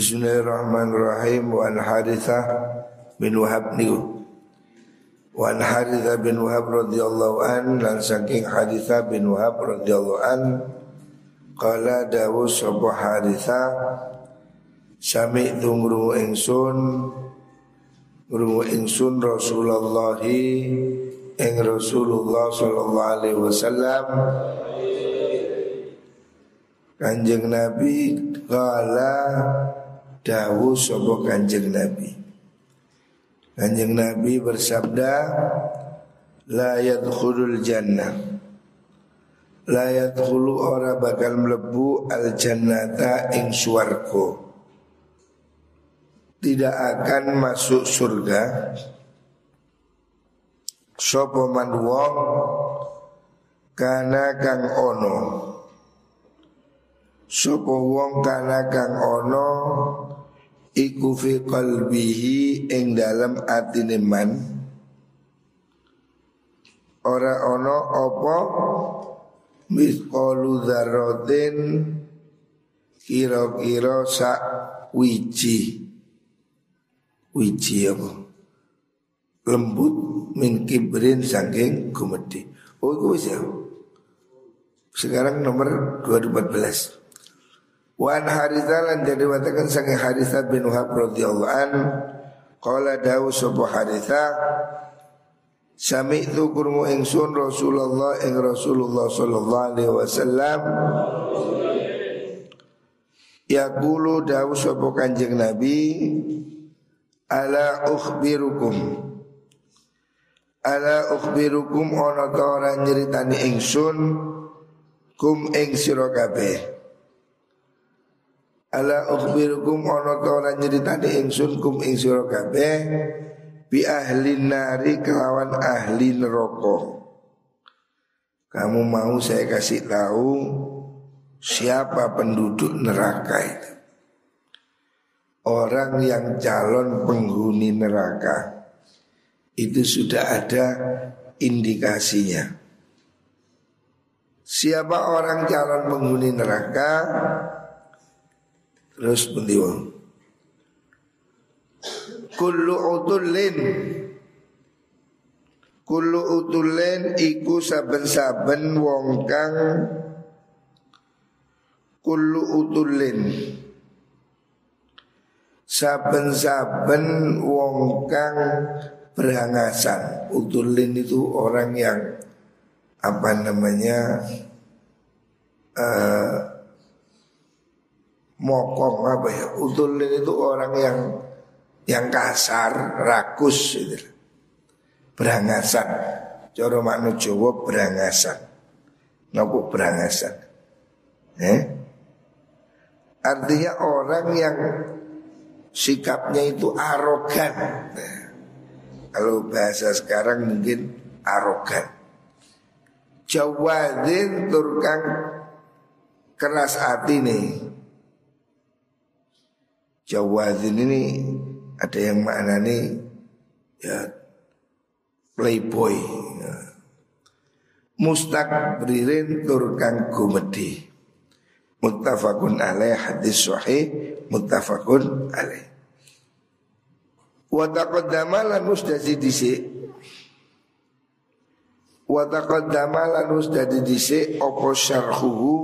Bismillahirrahmanirrahim. Wa an Harithah bin Wahab niku. Wa an Harithah bin Wahab radhiyallahu an. Lan saking Harithah bin Wahab radhiyallahu an qala dawu sapa Harithah sami tungru ingsun ngru ingsun Rasulullah ing Rasulullah sallallahu alaihi wasallam. Kanjeng Nabi kala dawu sapa Kanjeng Nabi. Kanjeng Nabi bersabda la yadkhulul jannah. La yadkhulu ora bakal mlebu al jannata ing swarga. Tidak akan masuk surga. Sapa man wong kana kang ono Sopo wong kana kang ono iku fi qalbihi ing dalam atine man. Ora ono apa? Misqalu dzarratin kira-kira sak wiji. Wiji apa? Lembut min kibrin saking gumedi oh itu wis ya. Sekarang nomor 214 Wan Haritha lan jadi watakan sange Haritha bin Wahab radhiyallahu an qala dawu sapa Haritha Sami'tu kurmu ingsun Rasulullah ing Rasulullah sallallahu alaihi wasallam. Yaqulu dawu sapa Kanjeng Nabi Ala ukhbirukum. Ala ukhbirukum ana ta ora ingsun kum ing sira kabeh Ala ukhbirukum ono to ora nyritani ingsun kum ing sira kabeh bi ahli nari kelawan ahli neraka. Kamu mau saya kasih tahu siapa penduduk neraka itu? Orang yang calon penghuni neraka itu sudah ada indikasinya. Siapa orang calon penghuni neraka? Terus pendiwang Kullu utulin Kullu utulin iku saben-saben wong kang Kullu utulin Saben-saben wong kang berhangasan Utulin itu orang yang Apa namanya uh, mokong apa ya? Utulin itu orang yang yang kasar rakus gitu. berangasan. Coro makna Jawa berangasan. Nopo berangasan? Eh? artinya orang yang sikapnya itu arogan. Nah, kalau bahasa sekarang mungkin arogan. Jawadin turkang keras hati nih Jawadin ini ada yang maknani ya playboy. Ya. Mustakbirin turkan gumedi. Muttafaqun alaih hadis sahih muttafaqun alaih. Wa taqaddama lan musdadi dhisik. Wa taqaddama lan apa syarhuhu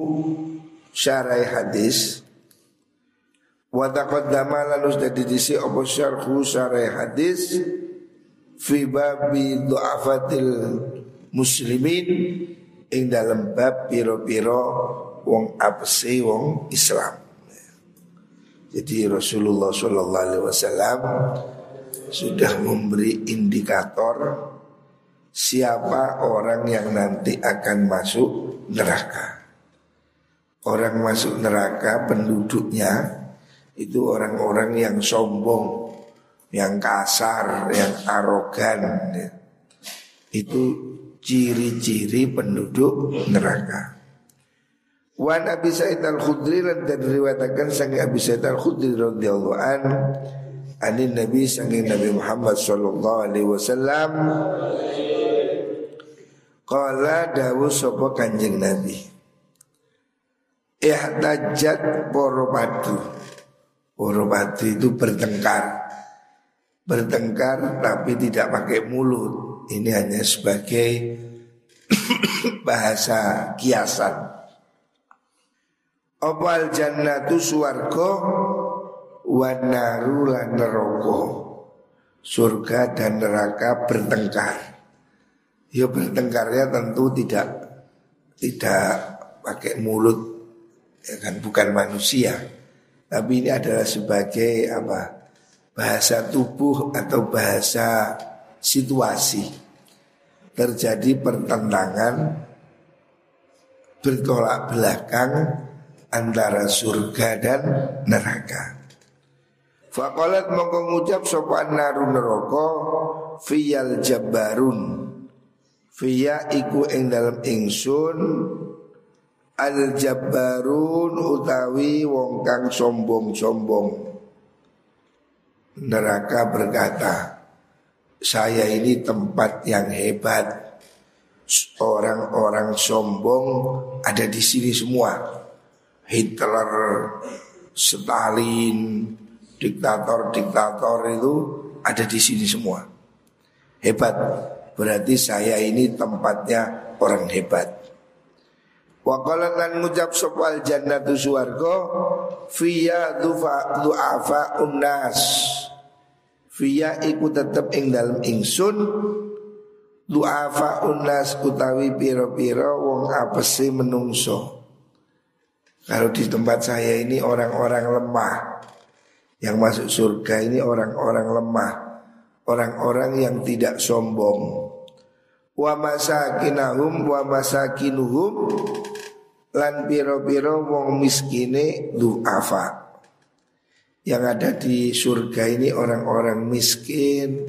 syarai hadis Wa taqaddama lalu sudah didisi apa syarhu syarah hadis fi babi du'afatil muslimin ing dalam bab piro-piro wong apesi wong Islam. Jadi Rasulullah Shallallahu Alaihi Wasallam sudah memberi indikator siapa orang yang nanti akan masuk neraka. Orang masuk neraka penduduknya itu orang-orang yang sombong, yang kasar, yang arogan. Ya. Itu ciri-ciri penduduk neraka. Wa Nabi Sa'id Al-Khudri dan diriwayatkan sangi Abi Sa'id Al-Khudri radhiyallahu an anin Nabi sangi Nabi Muhammad sallallahu alaihi wasallam Qala dawu sapa Kanjeng Nabi Ihtajat poro padu Urupati itu bertengkar. Bertengkar tapi tidak pakai mulut. Ini hanya sebagai bahasa kiasan. Opal jannatu suwargo Wanaru lan neroko Surga dan neraka bertengkar. Ya bertengkarnya tentu tidak Tidak pakai mulut. Ya kan bukan manusia tapi ini adalah sebagai apa? Bahasa tubuh atau bahasa situasi. Terjadi pertentangan bertolak belakang antara surga dan neraka. Fakolat mongko ngucap sopan naru neraka fiyal jabarun. Fiya iku ing dalam ingsun Al Jabbarun utawi wong kang sombong-sombong. Neraka berkata Saya ini tempat yang hebat. Orang-orang sombong ada di sini semua. Hitler, Stalin, diktator-diktator itu ada di sini semua. Hebat. Berarti saya ini tempatnya orang hebat Wa qala ngucap sopal jannatu suwargo fiya dufa du'afa unnas. Fiya iku tetep ing dalem ingsun du'afa unnas utawi piro-piro wong apesi menungso. Kalau di tempat saya ini orang-orang lemah. Yang masuk surga ini orang-orang lemah. Orang-orang yang tidak sombong. Wa masakinahum wa masakinuhum lan piro-piro wong miskine du'afa yang ada di surga ini orang-orang miskin,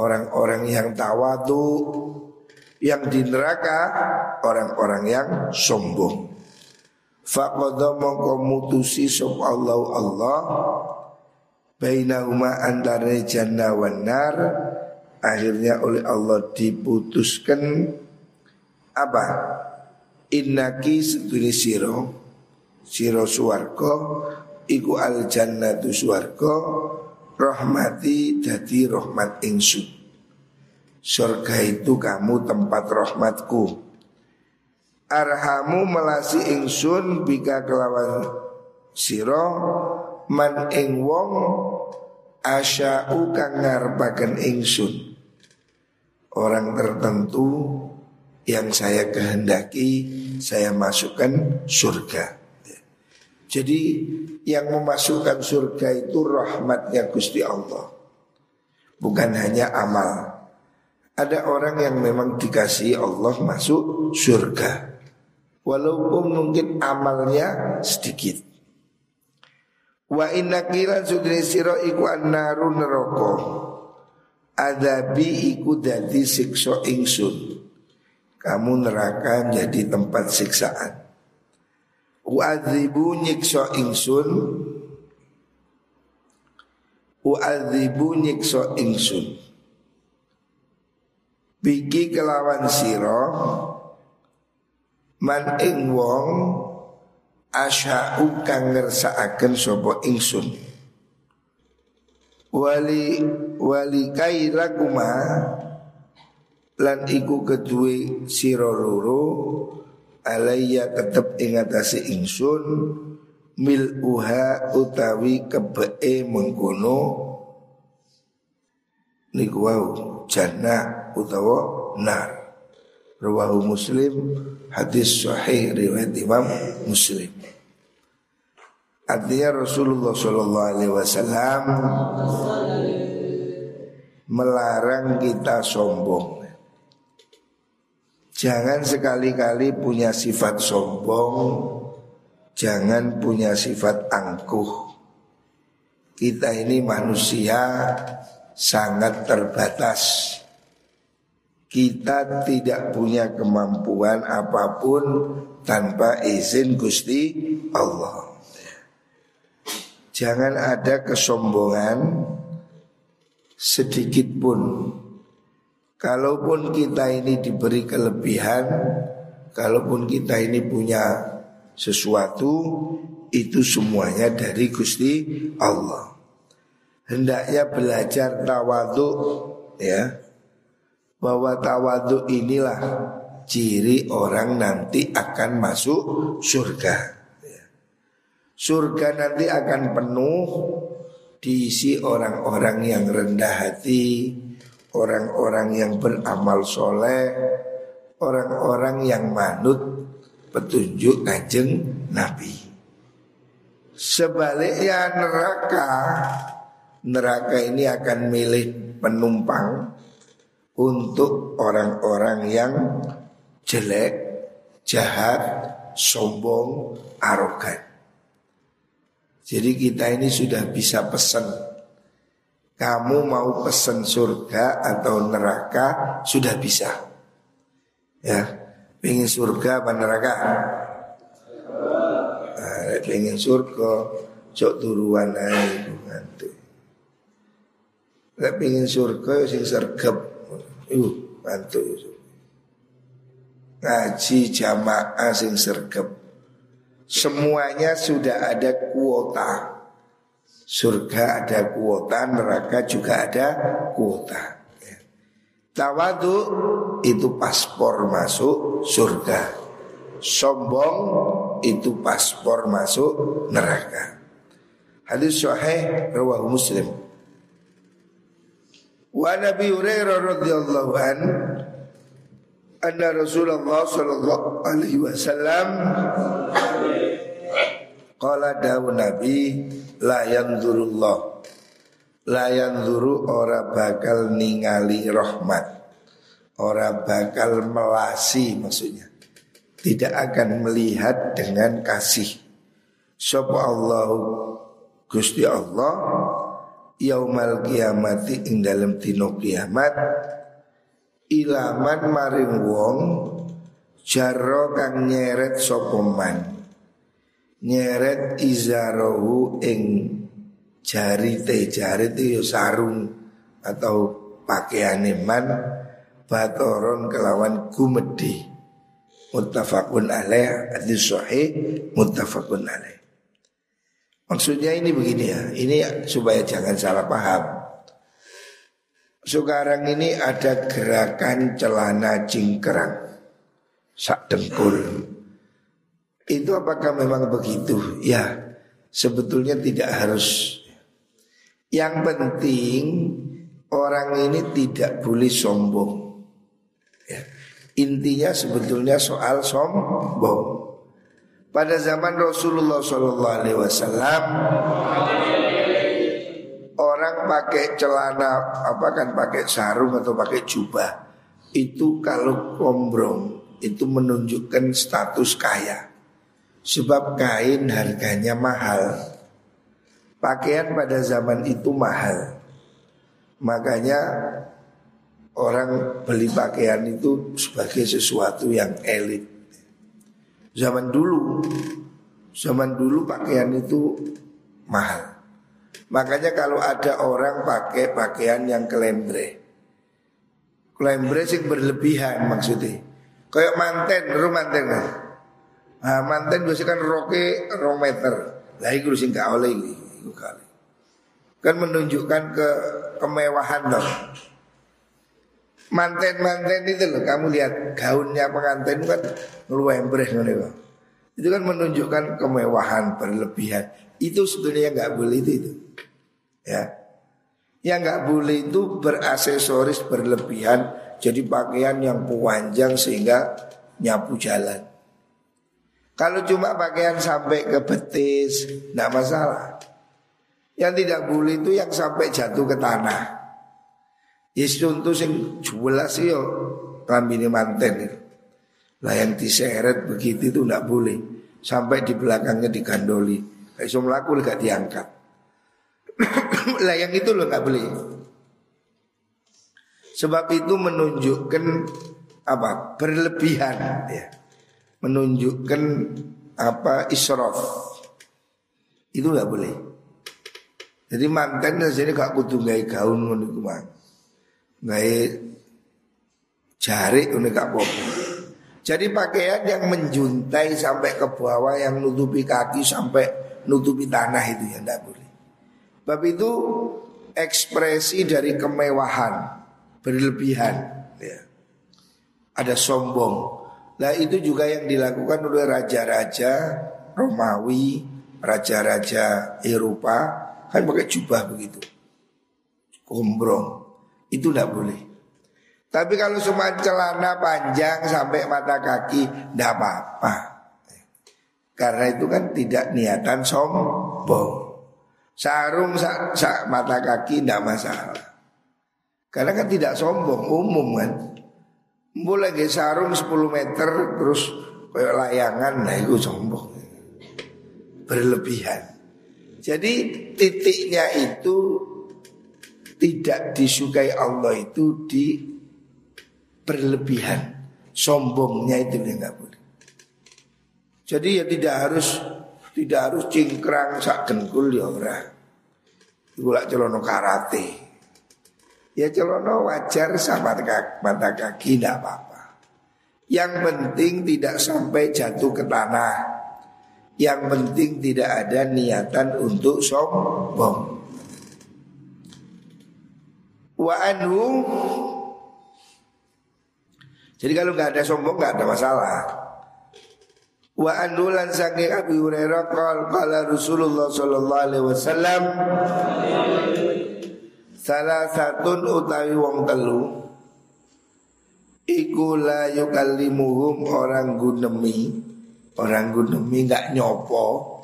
orang-orang yang tawadu, yang di neraka orang-orang yang sombong. Faqadha mongko mutusi sop Allah Allah bainahuma antara jannah wan nar akhirnya oleh Allah diputuskan apa? Innaki setuni siro Siro suwarko Iku al jannatu suwarko Rahmati jadi rahmat ingsun. Surga itu kamu tempat rahmatku. Arhamu melasi ingsun Bika kelawan siro Man ing wong Asya'u kang ngarpaken ingsun. Orang tertentu yang saya kehendaki saya masukkan surga. Jadi yang memasukkan surga itu rahmatnya Gusti Allah. Bukan hanya amal. Ada orang yang memang dikasih Allah masuk surga. Walaupun mungkin amalnya sedikit. Wa inna kilan sudri siro iku annaru neroko. Adabi iku dadi sikso ingsun kamu neraka menjadi tempat siksaan. U'adzibu nyiksa ingsun. U'adzibu nyiksa ingsun. Biki kelawan siro Man ing wong Asya'u kang ngersaaken sopo ingsun. Wali wali kailakuma lan iku kedue sira loro alayya tetep ing atase ingsun mil uha utawi kebee mengkono niku wau jannah utawa nar rawahu muslim hadis sahih riwayat Imam Muslim Artinya Rasulullah Shallallahu Alaihi Wasallam melarang kita sombong. Jangan sekali-kali punya sifat sombong. Jangan punya sifat angkuh. Kita ini manusia sangat terbatas. Kita tidak punya kemampuan apa pun tanpa izin Gusti Allah. Jangan ada kesombongan sedikit pun Kalaupun kita ini diberi kelebihan, kalaupun kita ini punya sesuatu, itu semuanya dari Gusti Allah. Hendaknya belajar tawaduk ya. Bahwa tawaduk inilah ciri orang nanti akan masuk surga. Ya. Surga nanti akan penuh diisi orang-orang yang rendah hati, orang-orang yang beramal soleh, orang-orang yang manut petunjuk kanjeng Nabi. Sebaliknya neraka, neraka ini akan milih penumpang untuk orang-orang yang jelek, jahat, sombong, arogan. Jadi kita ini sudah bisa pesan Kamu mau pesan surga atau neraka Sudah bisa. Ya Pengen surga apa neraka? Nah, Pengen surga Cok turuan aja ngantu Lek pengen surga ya sing sergap Uh bantu Ngaji jamaah sing sergap Semuanya sudah ada kuota Surga ada kuota, neraka juga ada kuota. Tawadu itu paspor masuk surga. Sombong itu paspor masuk neraka. Hadis sahih rawah Muslim. Wa Nabi Hurairah radhiyallahu an anna Rasulullah sallallahu alaihi wasallam qala dawu Nabi la yanzurullah. La yanzuru ora bakal ningali rahmat. Ora bakal melasi maksudnya. Tidak akan melihat dengan kasih. Sopa Allah Gusti Allah Yaumal kiamati ing dalam tino kiamat Ilaman maring wong Jarro kang nyeret sopoman Nyeret izarohu ing jari te jari itu ya sarung atau pakaian man batoron kelawan gumedi muttafaqun alaih hadis sahih muttafaqun alaih. Maksudnya ini begini ya ini supaya jangan salah paham. Sekarang ini ada gerakan celana cingkrang sak dengkul itu apakah memang begitu ya sebetulnya tidak harus yang penting orang ini tidak boleh sombong. Ya. Intinya sebetulnya soal sombong. Pada zaman Rasulullah SAW orang pakai celana apa kan pakai sarung atau pakai jubah itu kalau kombrong itu menunjukkan status kaya. Sebab kain harganya mahal. Pakaian pada zaman itu mahal. Makanya orang beli pakaian itu sebagai sesuatu yang elit. Zaman dulu Zaman dulu pakaian itu mahal. Makanya kalau ada orang pakai pakaian yang kelembre. Kelembre sih berlebihan maksudnya. Kayak manten, lu manten kan Nah, manten biasanya kan roke rong meter Lah itu sing gak oleh itu kali. Kan menunjukkan ke kemewahan dong. Manten-manten itu loh, kamu lihat gaunnya pengantin kan ngeluembreh nih Itu kan menunjukkan kemewahan berlebihan. Itu sebenarnya nggak boleh itu, itu. Ya. Yang nggak boleh itu beraksesoris berlebihan jadi pakaian yang panjang sehingga nyapu jalan. Kalau cuma pakaian sampai ke betis, nggak masalah. Yang tidak boleh itu yang sampai jatuh ke tanah. Yes contoh sing jelas yo kambine manten itu. Lah yang diseret begitu itu tidak boleh. Sampai di belakangnya digandoli. Kayak iso melaku gak diangkat. lah yang itu loh nggak boleh. Sebab itu menunjukkan apa berlebihan ya. Menunjukkan apa israf. Itu nggak boleh. Jadi manten jadi gak kudu gawe gaun ngono iku mang. Gawe jari ngono Jadi pakaian yang menjuntai sampai ke bawah yang nutupi kaki sampai nutupi tanah itu ya tidak boleh. Bab itu ekspresi dari kemewahan berlebihan ya. Ada sombong. Nah itu juga yang dilakukan oleh raja-raja Romawi, raja-raja Eropa kan pakai jubah begitu. Gombrong. Itu tidak boleh. Tapi kalau cuma celana panjang sampai mata kaki tidak apa-apa. Karena itu kan tidak niatan sombong. Sarung sa, sa, mata kaki tidak masalah. Karena kan tidak sombong, umum kan. Mulai lagi sarung 10 meter terus kayak layangan, nah itu sombong. Berlebihan. Jadi titiknya itu tidak disukai Allah itu di berlebihan. Sombongnya itu dia nggak boleh. Jadi ya tidak harus tidak harus cingkrang sak dengkul ya ora. Iku lak celono karate. Ya celono wajar sama mata kaki tidak apa-apa. Yang penting tidak sampai jatuh ke tanah. Yang penting tidak ada niatan untuk sombong. Wa anhu jadi kalau nggak ada sombong nggak ada masalah. Wa anulan saking Abi Hurairah qol qala Rasulullah sallallahu alaihi wasallam salah satu utawi wong telu iku la yukallimuhum orang gunemi orang gunemi nggak nyopo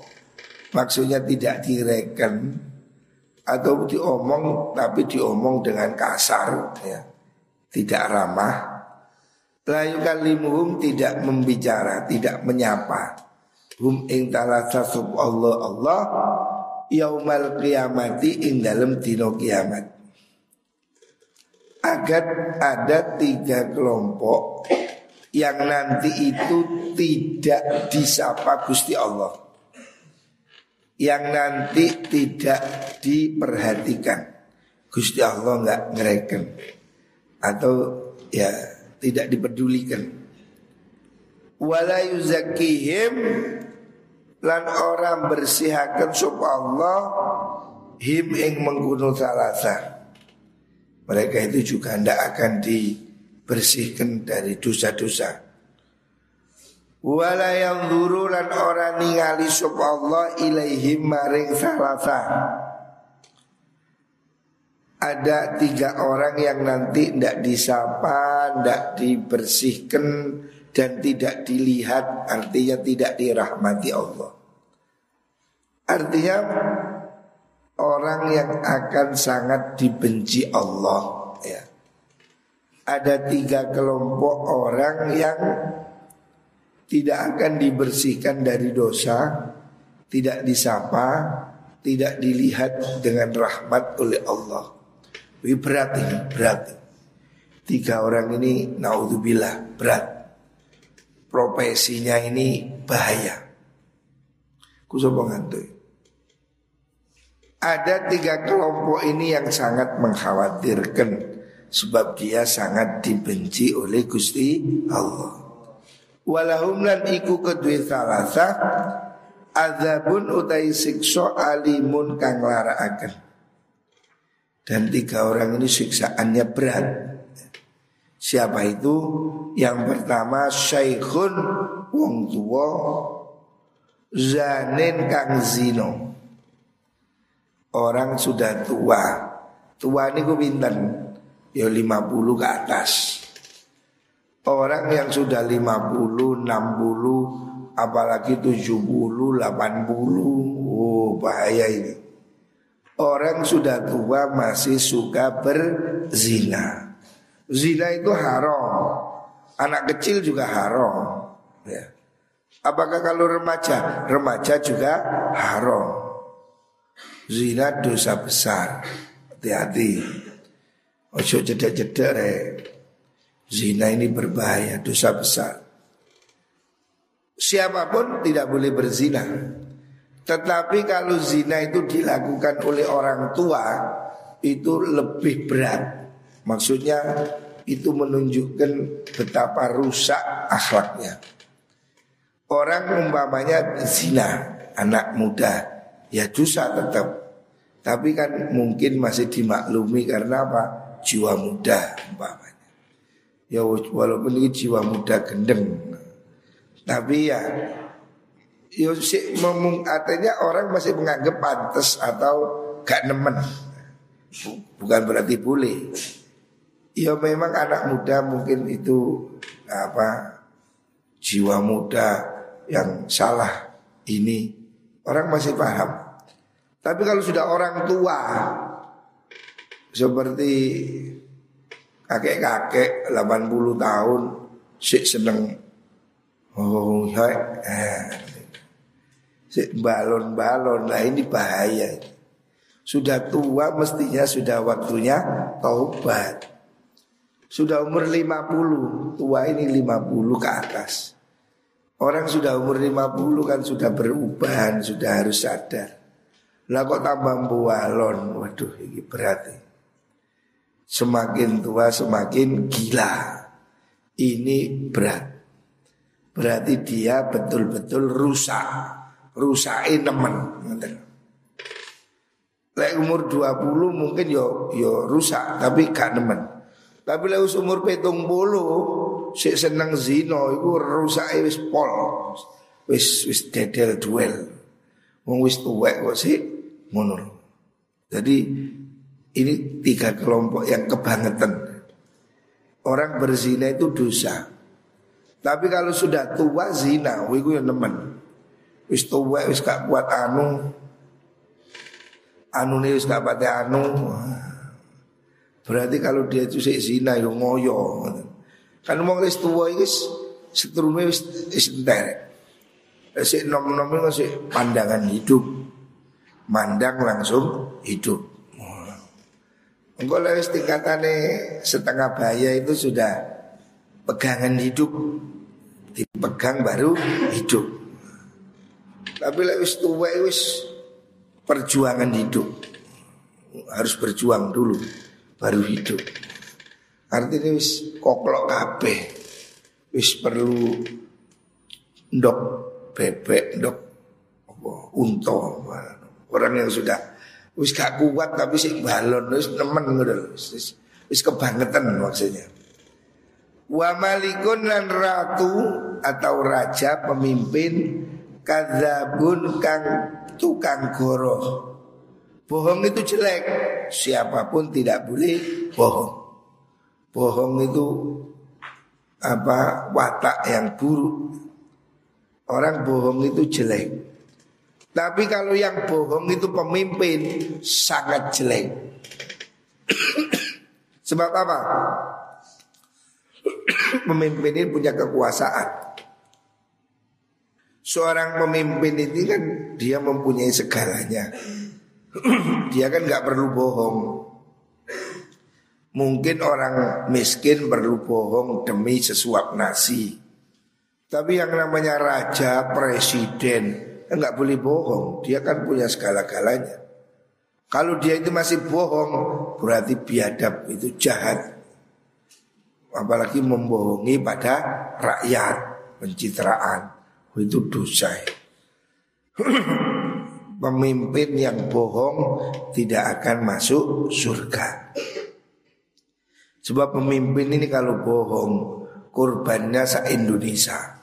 maksudnya tidak direken atau diomong tapi diomong dengan kasar ya tidak ramah Layu kalimuhum tidak membicara, tidak menyapa. Hum ing talasasub Allah Allah yaumal kiamati ing dalam dino kiamat. Agar ada tiga kelompok yang nanti itu tidak disapa Gusti Allah. Yang nanti tidak diperhatikan. Gusti Allah nggak ngereken atau ya tidak dipedulikan. Wala yuzakihim lan orang bersihakan sub Allah him ing menggunung salasa. Mereka itu juga tidak akan dibersihkan dari dosa-dosa. Wala yang lan orang ningali sub ilaihim maring salasa ada tiga orang yang nanti tidak disapa, tidak dibersihkan dan tidak dilihat, artinya tidak dirahmati Allah. Artinya orang yang akan sangat dibenci Allah. Ya. Ada tiga kelompok orang yang tidak akan dibersihkan dari dosa, tidak disapa, tidak dilihat dengan rahmat oleh Allah. Wih berat ini, berat. Tiga orang ini naudzubillah berat. Profesinya ini bahaya. Kusopo ngantui. Ada tiga kelompok ini yang sangat mengkhawatirkan sebab dia sangat dibenci oleh Gusti Allah. Walahum lan iku kedua salasa azabun utai sikso alimun kang laraaken. Dan tiga orang ini siksaannya berat Siapa itu? Yang pertama Syekhun Wong tua Zanin Kang Zino Orang sudah tua Tua ini gue bintan Ya 50 ke atas Orang yang sudah 50, 60 Apalagi 70, 80 Oh bahaya ini Orang sudah tua masih suka berzina. Zina itu haram. Anak kecil juga haram. Ya. Apakah kalau remaja? Remaja juga haram. Zina dosa besar. Hati-hati. Ojo jeda-jeda. Zina ini berbahaya, dosa besar. Siapa pun tidak boleh berzina. Tetapi kalau zina itu dilakukan oleh orang tua itu lebih berat. Maksudnya itu menunjukkan betapa rusak akhlaknya. Orang umpamanya zina, anak muda, ya dosa tetap. Tapi kan mungkin masih dimaklumi karena apa? Jiwa muda umpamanya. Ya walaupun ini jiwa muda gendeng. Tapi ya ya si, artinya orang masih menganggap pantas atau gak nemen. Bukan berarti boleh. Ya memang anak muda mungkin itu apa jiwa muda yang salah ini orang masih paham. Tapi kalau sudah orang tua seperti kakek-kakek 80 tahun si seneng oh ya eh, si balon-balon lah ini bahaya. Sudah tua mestinya sudah waktunya taubat. Sudah umur 50, tua ini 50 ke atas. Orang sudah umur 50 kan sudah berubahan, sudah harus sadar. Lah kok tambah bualon, waduh ini berat. Semakin tua semakin gila. Ini berat. Berarti dia betul-betul rusak. Rusakin temen. Lek umur 20 mungkin yo yo rusak tapi gak nemen. Tapi lek umur petung bulu si seneng zino iku rusake wis pol. Wis wis dedel duel. Wong wis tuwek kok sih ngono. Jadi ini tiga kelompok yang kebangetan. Orang berzina itu dosa. Tapi kalau sudah tua zina, wiku yang nemen. Wis tua wis gak kuat anu. Anu nih wis gak pate anu. Berarti kalau dia itu sih zina yo ngoyo. Kan wong wis tuwa iki setrume wis wis entek. Sik nom-nom sik pandangan hidup. Mandang langsung hidup. Engkau lewis tingkatannya setengah bahaya itu sudah pegangan hidup Dipegang baru hidup Tapi lewis tua wis perjuangan hidup Harus berjuang dulu baru hidup Artinya wis koklok kabeh. Wis perlu ndok bebek, ndok apa. Orang yang sudah wis gak kuat tapi sih balon wis nemen ngono wis wis kebangetan maksudnya. Wa malikun lan ratu atau raja pemimpin kadzabun kang tukang goroh. Bohong itu jelek, siapa pun tidak boleh bohong. Bohong itu apa watak yang buruk. Orang bohong itu jelek. Tapi kalau yang bohong itu pemimpin sangat jelek. Sebab apa? pemimpin ini punya kekuasaan. Seorang pemimpin ini kan dia mempunyai segalanya. dia kan nggak perlu bohong. Mungkin orang miskin perlu bohong demi sesuap nasi. Tapi yang namanya raja, presiden, enggak boleh bohong. Dia kan punya segala-galanya. Kalau dia itu masih bohong, berarti biadab itu jahat. Apalagi membohongi pada rakyat, pencitraan. Itu dosa. Pemimpin yang bohong tidak akan masuk surga. Sebab pemimpin ini kalau bohong Kurbannya se-Indonesia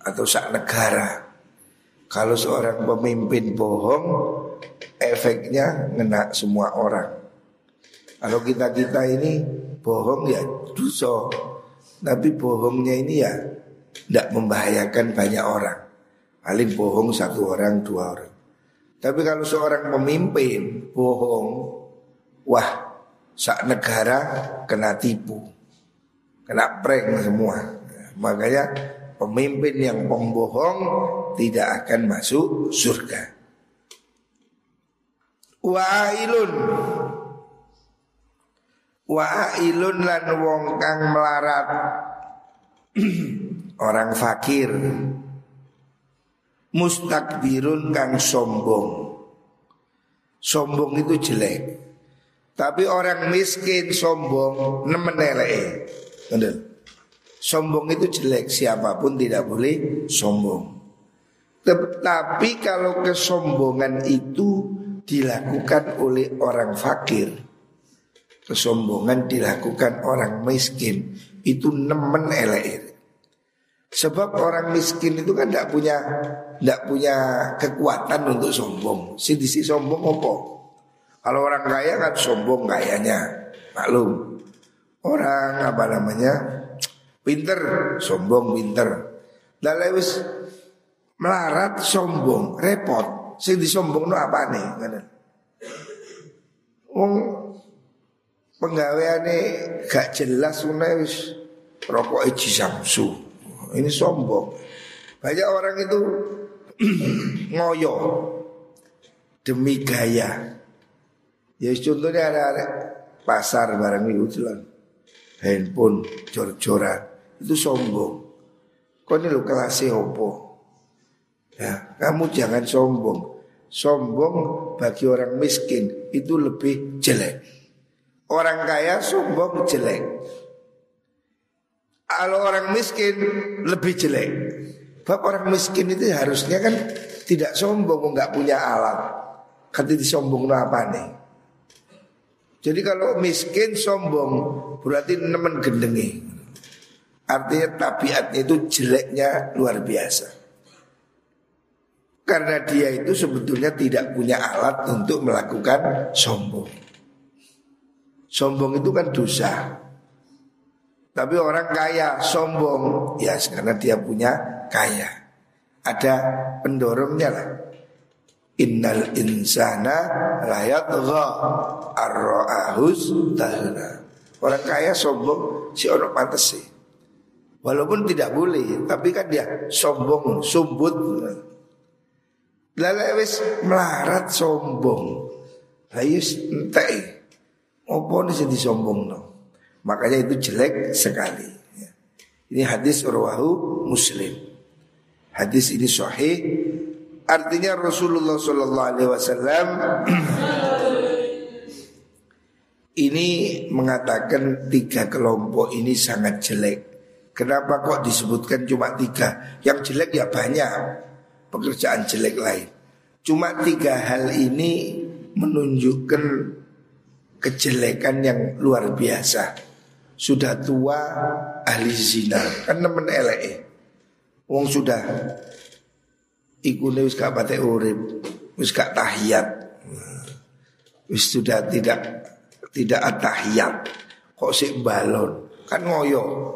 Atau se-negara. Kalau seorang pemimpin bohong Efeknya ngena semua orang. Kalau kita-kita ini bohong ya dosa. Tapi bohongnya ini ya Tidak membahayakan banyak orang. Paling bohong satu orang, dua orang. Tapi kalau seorang pemimpin bohong Wah sak negara kena tipu, kena prank semua. Makanya pemimpin yang pembohong tidak akan masuk surga. Wa'ilun. Wa'ilun lan wong kang melarat. Orang fakir. Mustakbirun kang sombong. Sombong itu jelek Tapi orang miskin sombong nemen eleke. Sombong itu jelek, siapa pun tidak boleh sombong. Tetapi kalau kesombongan itu dilakukan oleh orang fakir, kesombongan dilakukan orang miskin, itu nemen elek. Sebab orang miskin itu kan tidak punya tidak punya kekuatan untuk sombong. Si disi sombong apa? Kalau orang kaya kan sombong kayanya, maklum. Orang apa namanya pinter, sombong pinter. Dan lewis melarat sombong, repot. Si disombong no apa nih? Wong penggaweane gak jelas wis rokok Eji Samsu. Ini sombong. Banyak orang itu ngoyo demi gaya. Ya contohnya ada, ada pasar barang itu jualan handphone jor-joran itu sombong. Kau ini lo kelasnya opo? Ya, kamu jangan sombong. Sombong bagi orang miskin itu lebih jelek. Orang kaya sombong jelek. Kalau orang miskin lebih jelek. Sebab orang miskin itu harusnya kan tidak sombong, nggak punya alat. Kati disombong apa nih? Jadi kalau miskin sombong berarti nemen gendengi. Artinya tabiatnya itu jeleknya luar biasa. Karena dia itu sebetulnya tidak punya alat untuk melakukan sombong. Sombong itu kan dosa. Tapi orang kaya sombong ya karena dia punya kaya. Ada pendorongnya lah. Innal insana layat arro'ahus tahna. Orang kaya sombong si orang pantas sih. Walaupun tidak boleh, tapi kan dia sombong, sumbut. Lalu wis melarat sombong. Layus entai. Apa nih jadi sombong no? Makanya itu jelek sekali. Ini hadis urwahu muslim. Hadis ini sahih. Artinya Rasulullah Sallallahu Alaihi Wasallam ini mengatakan tiga kelompok ini sangat jelek. Kenapa kok disebutkan cuma tiga? Yang jelek ya banyak pekerjaan jelek lain. Cuma tiga hal ini menunjukkan kejelekan yang luar biasa sudah tua ahli zina kan nemen elek wong sudah ikune wis gak pate urip wis gak tahiyat. Wis sudah tidak tidak atahiyat kok sik balon? Kan ngoyo.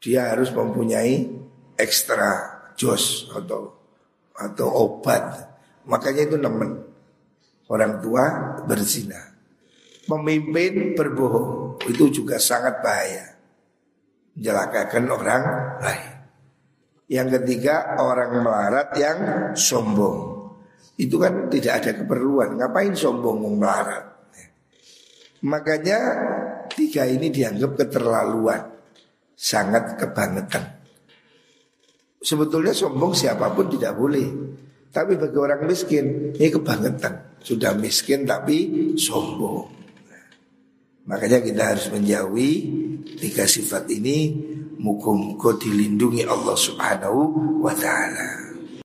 Dia harus mempunyai ekstra jos atau atau obat. Makanya itu nemen. Orang tua berzina. Memimpin berbohong. Itu juga sangat bahaya. Menjelakakan orang lain. Yang ketiga orang melarat yang sombong. Itu kan tidak ada keperluan. Ngapain sombong melarat? Makanya tiga ini dianggap keterlaluan. Sangat kebangetan. Sebetulnya sombong siapa pun tidak boleh. Tapi bagi orang miskin ini kebangetan. Sudah miskin tapi sombong. Makanya kita harus menjauhi tiga sifat ini mukum muga dilindungi Allah Subhanahu wa taala.